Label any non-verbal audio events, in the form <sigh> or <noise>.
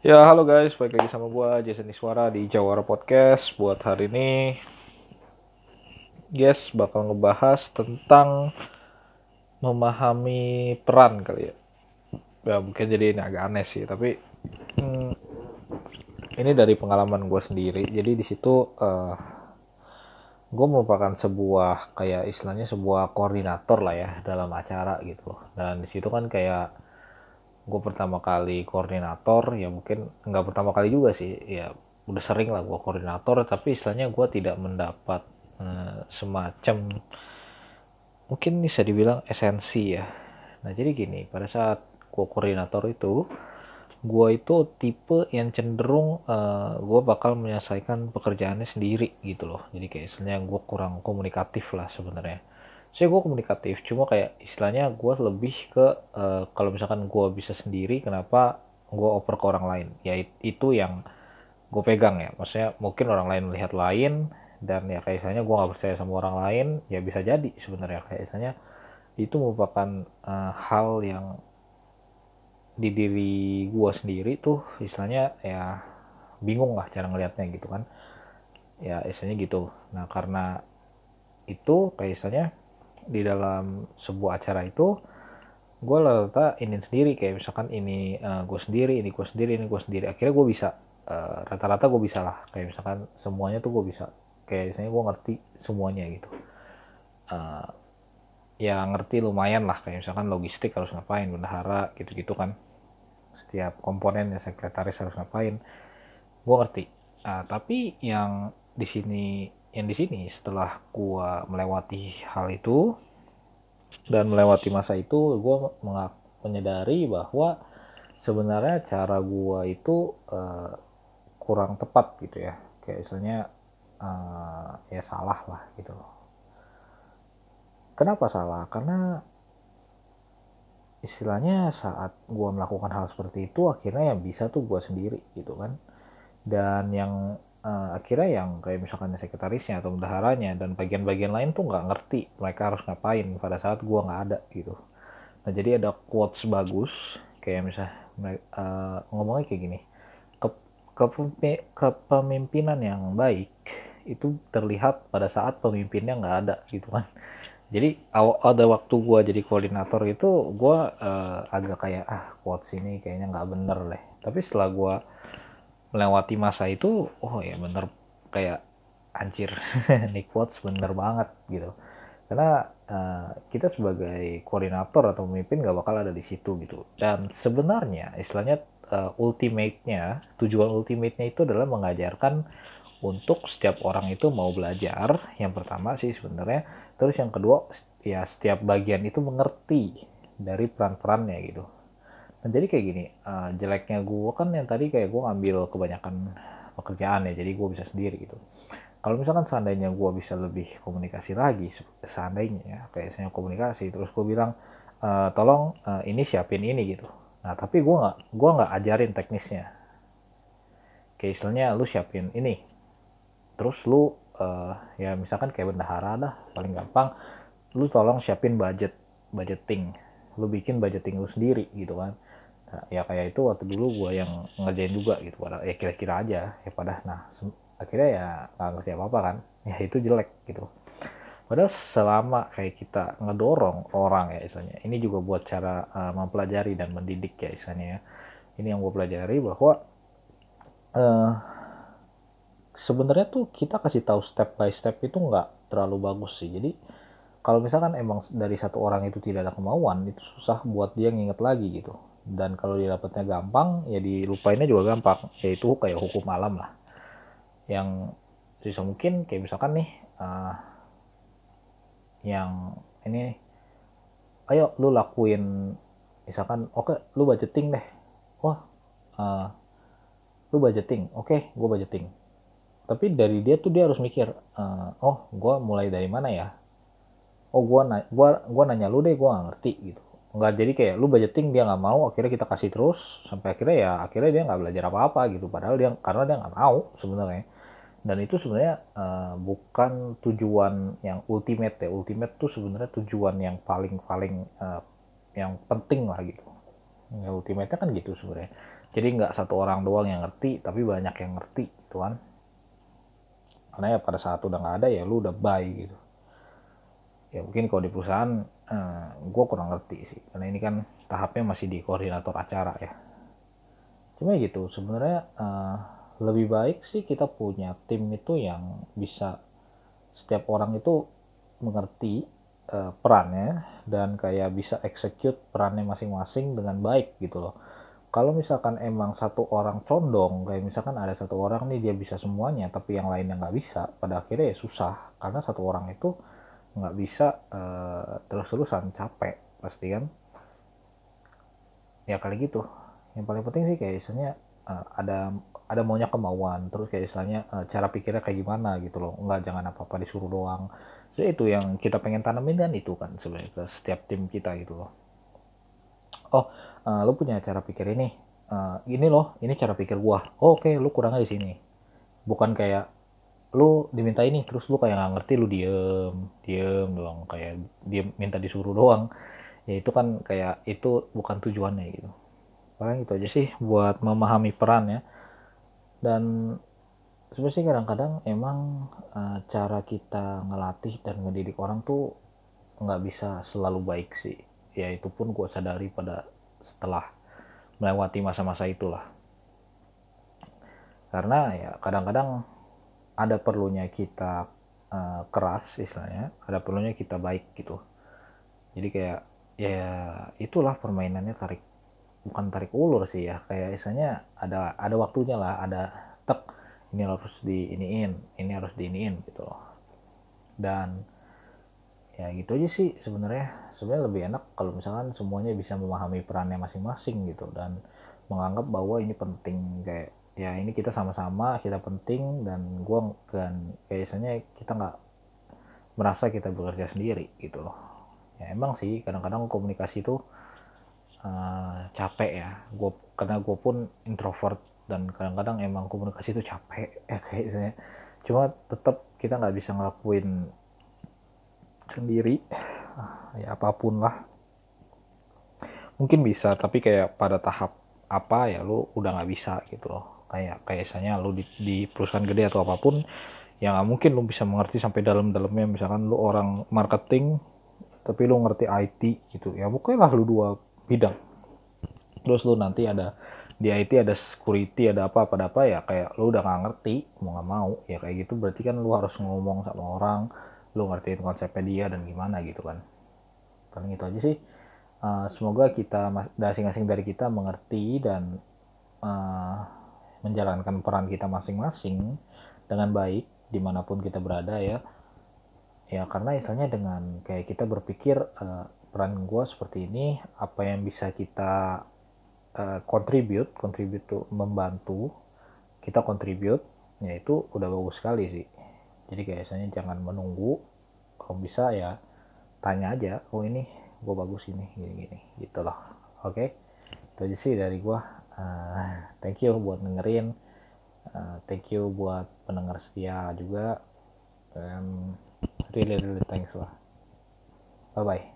Ya, halo guys, balik lagi sama gua Jason Iswara di Jawara Podcast. Buat hari ini, guys, bakal ngebahas tentang memahami peran kali ya. Ya, mungkin jadi ini agak aneh sih, tapi hmm, ini dari pengalaman gue sendiri. Jadi di situ uh, gue merupakan sebuah kayak istilahnya sebuah koordinator lah ya dalam acara gitu. Dan di situ kan kayak gue pertama kali koordinator ya mungkin nggak pertama kali juga sih ya udah sering lah gue koordinator tapi istilahnya gue tidak mendapat uh, semacam mungkin bisa dibilang esensi ya. Nah jadi gini pada saat gue koordinator itu gue itu tipe yang cenderung uh, gue bakal menyelesaikan pekerjaannya sendiri gitu loh. Jadi kayak istilahnya gue kurang komunikatif lah sebenarnya saya gue komunikatif cuma kayak istilahnya gue lebih ke uh, kalau misalkan gue bisa sendiri kenapa gue oper ke orang lain? Ya itu yang gue pegang ya. Maksudnya mungkin orang lain melihat lain dan ya kayak misalnya gue nggak percaya sama orang lain ya bisa jadi sebenarnya. Kayak misalnya itu merupakan uh, hal yang di diri gue sendiri tuh istilahnya ya bingung lah cara ngelihatnya gitu kan. Ya istilahnya gitu. Nah karena itu kayak misalnya di dalam sebuah acara itu gue rata ini sendiri kayak misalkan ini uh, eh, gue sendiri ini gue sendiri ini gue sendiri. Akhirnya gue bisa uh, rata-rata gue bisa lah. Kayak misalkan semuanya tuh gue bisa kayak misalnya gue ngerti semuanya gitu. Uh, ya ngerti lumayan lah. Kayak misalkan logistik harus ngapain bendahara gitu-gitu kan. Setiap komponen ya sekretaris harus ngapain. Gue ngerti. Uh, tapi yang di sini yang di sini setelah gua melewati hal itu dan melewati masa itu gua menyadari bahwa sebenarnya cara gua itu uh, kurang tepat gitu ya. Kayak misalnya uh, ya salah lah gitu loh. Kenapa salah? Karena istilahnya saat gua melakukan hal seperti itu akhirnya yang bisa tuh gua sendiri gitu kan. Dan yang uh, akhirnya yang kayak misalkan sekretarisnya atau bendaharanya dan bagian-bagian lain tuh nggak ngerti mereka harus ngapain pada saat gua nggak ada gitu. Nah jadi ada quotes bagus kayak misalnya uh, ngomongnya kayak gini ke, ke, kepemimpinan yang baik itu terlihat pada saat pemimpinnya nggak ada gitu kan. Jadi ada waktu gua jadi koordinator itu gua uh, agak kayak ah quotes ini kayaknya nggak bener deh. Tapi setelah gua melewati masa itu oh ya bener kayak anjir <laughs> Nick Watts bener banget gitu. Karena uh, kita sebagai koordinator atau pemimpin gak bakal ada di situ gitu. Dan sebenarnya istilahnya uh, ultimate-nya tujuan ultimate-nya itu adalah mengajarkan untuk setiap orang itu mau belajar yang pertama sih sebenarnya. Terus yang kedua ya setiap bagian itu mengerti dari peran-perannya gitu Nah, jadi kayak gini, uh, jeleknya gue kan yang tadi kayak gue ngambil kebanyakan pekerjaan ya, jadi gue bisa sendiri gitu. Kalau misalkan seandainya gue bisa lebih komunikasi lagi, seandainya ya, kayak misalnya komunikasi, terus gue bilang, e, tolong uh, ini siapin ini gitu. Nah, tapi gue nggak, gue nggak ajarin teknisnya. Kayak istilahnya lu siapin ini, terus lu uh, ya misalkan kayak bendahara dah, paling gampang, lu tolong siapin budget, budgeting, lu bikin budgeting lu sendiri gitu kan nah, ya kayak itu waktu dulu gue yang ngerjain juga gitu pada ya kira-kira aja ya pada nah akhirnya ya nggak ngerti apa apa kan ya itu jelek gitu. Padahal selama kayak kita ngedorong orang ya istilahnya ini juga buat cara uh, mempelajari dan mendidik ya istilahnya ya. Ini yang gue pelajari bahwa uh, sebenarnya tuh kita kasih tahu step by step itu nggak terlalu bagus sih. Jadi kalau misalkan emang dari satu orang itu tidak ada kemauan itu susah buat dia nginget lagi gitu dan kalau dia dapetnya gampang ya dilupainnya juga gampang. Yaitu kayak hukum alam lah. Yang bisa mungkin kayak misalkan nih uh, yang ini ayo lu lakuin misalkan oke okay, lu budgeting deh. Wah uh, lu budgeting. Oke okay, gue budgeting. Tapi dari dia tuh dia harus mikir uh, oh gue mulai dari mana ya? Oh gua na gua gua nanya lu deh gua gak ngerti gitu nggak jadi kayak lu budgeting dia nggak mau akhirnya kita kasih terus sampai akhirnya ya akhirnya dia nggak belajar apa-apa gitu. Padahal dia karena dia nggak mau sebenarnya. Dan itu sebenarnya uh, bukan tujuan yang ultimate ya. Ultimate tuh sebenarnya tujuan yang paling paling uh, yang penting lah gitu. Ya ultimate kan gitu sebenarnya. Jadi nggak satu orang doang yang ngerti tapi banyak yang ngerti gitu kan karena ya pada saat udah nggak ada ya lu udah buy gitu. Ya mungkin kalau di perusahaan eh, gue kurang ngerti sih karena ini kan tahapnya masih di koordinator acara ya. Cuma ya gitu sebenarnya eh, lebih baik sih kita punya tim itu yang bisa setiap orang itu mengerti uh, perannya dan kayak bisa execute perannya masing-masing dengan baik gitu loh. Kalau misalkan emang satu orang condong kayak misalkan ada satu orang nih dia bisa semuanya tapi yang lainnya nggak bisa pada akhirnya ya susah. Karena satu orang itu nggak bisa uh, terus-terusan capek pasti kan? Ya kali gitu. Yang paling penting sih kayak misalnya uh, ada ada maunya kemauan. Terus kayak misalnya uh, cara pikirnya kayak gimana gitu loh. Nggak jangan apa apa disuruh doang. So, itu yang kita pengen tanamin kan itu kan sebenarnya ke setiap tim kita gitu loh. Oh uh, lu punya cara pikir ini? Uh, ini loh ini cara pikir gua. Oh, oke okay, lu kurangnya di sini. Bukan kayak lu diminta ini terus lu kayak nggak ngerti lu diem diem doang. Kayak dia minta disuruh doang. Ya itu kan kayak itu bukan tujuannya gitu. Paling itu aja sih buat memahami peran ya. Dan sebenarnya kadang-kadang emang uh, cara kita ngelatih dan ngedidik orang tuh nggak bisa selalu baik sih. Ya itu pun gue sadari pada setelah melewati masa-masa itulah. Karena ya kadang-kadang ada perlunya kita uh, keras istilahnya ada perlunya kita baik gitu. Jadi kayak ya itulah permainannya tarik bukan tarik ulur sih ya. Kayak istilahnya ada ada waktunya lah ada tek ini harus diiniin ini harus diiniin gitu loh. Dan ya gitu aja sih sebenarnya. Sebenarnya lebih enak kalau misalkan semuanya bisa memahami perannya masing-masing gitu dan menganggap bahwa ini penting kayak ya ini kita sama-sama kita penting dan gua kan biasanya kita nggak merasa kita bekerja sendiri gitu loh. Ya emang sih kadang-kadang komunikasi itu uh, capek ya. Gue karena gue pun introvert dan kadang-kadang emang komunikasi itu capek <laughs> ya kayaknya cuma tetap kita nggak bisa ngelakuin sendiri <sighs> ya apa pun lah. Mungkin bisa tapi kayak pada tahap apa ya lu udah nggak bisa gitu loh kayak kayak misalnya lu di, di perusahaan gede atau apa pun yang nggak mungkin lu bisa mengerti sampai dalam-dalamnya. Misalkan lu orang marketing tapi lu ngerti IT gitu ya pokoknya lah lu dua bidang. Terus lu nanti ada di IT ada security ada apa apa apa ya kayak lu udah nggak ngerti mau nggak mau ya kayak gitu. Berarti kan lu harus ngomong sama orang lu ngertiin konsepnya dia dan gimana gitu kan. Paling itu aja sih. Uh, semoga kita masing-masing dari kita mengerti dan uh, menjalankan peran kita masing-masing dengan baik di mana pun kita berada ya. Ya karena misalnya dengan kayak kita berpikir uh, peran gue seperti ini apa yang bisa kita uh, contribute contribute tuh membantu kita contribute ya itu udah bagus sekali sih. Jadi kayak misalnya jangan menunggu kalau bisa ya tanya aja oh ini gue bagus ini gini gini gitu loh oke? Okay? itu aja sih dari gue uh, thank you buat dengerin. Uh, thank you buat pendengar setia juga. Dan really really thanks lah. Bye bye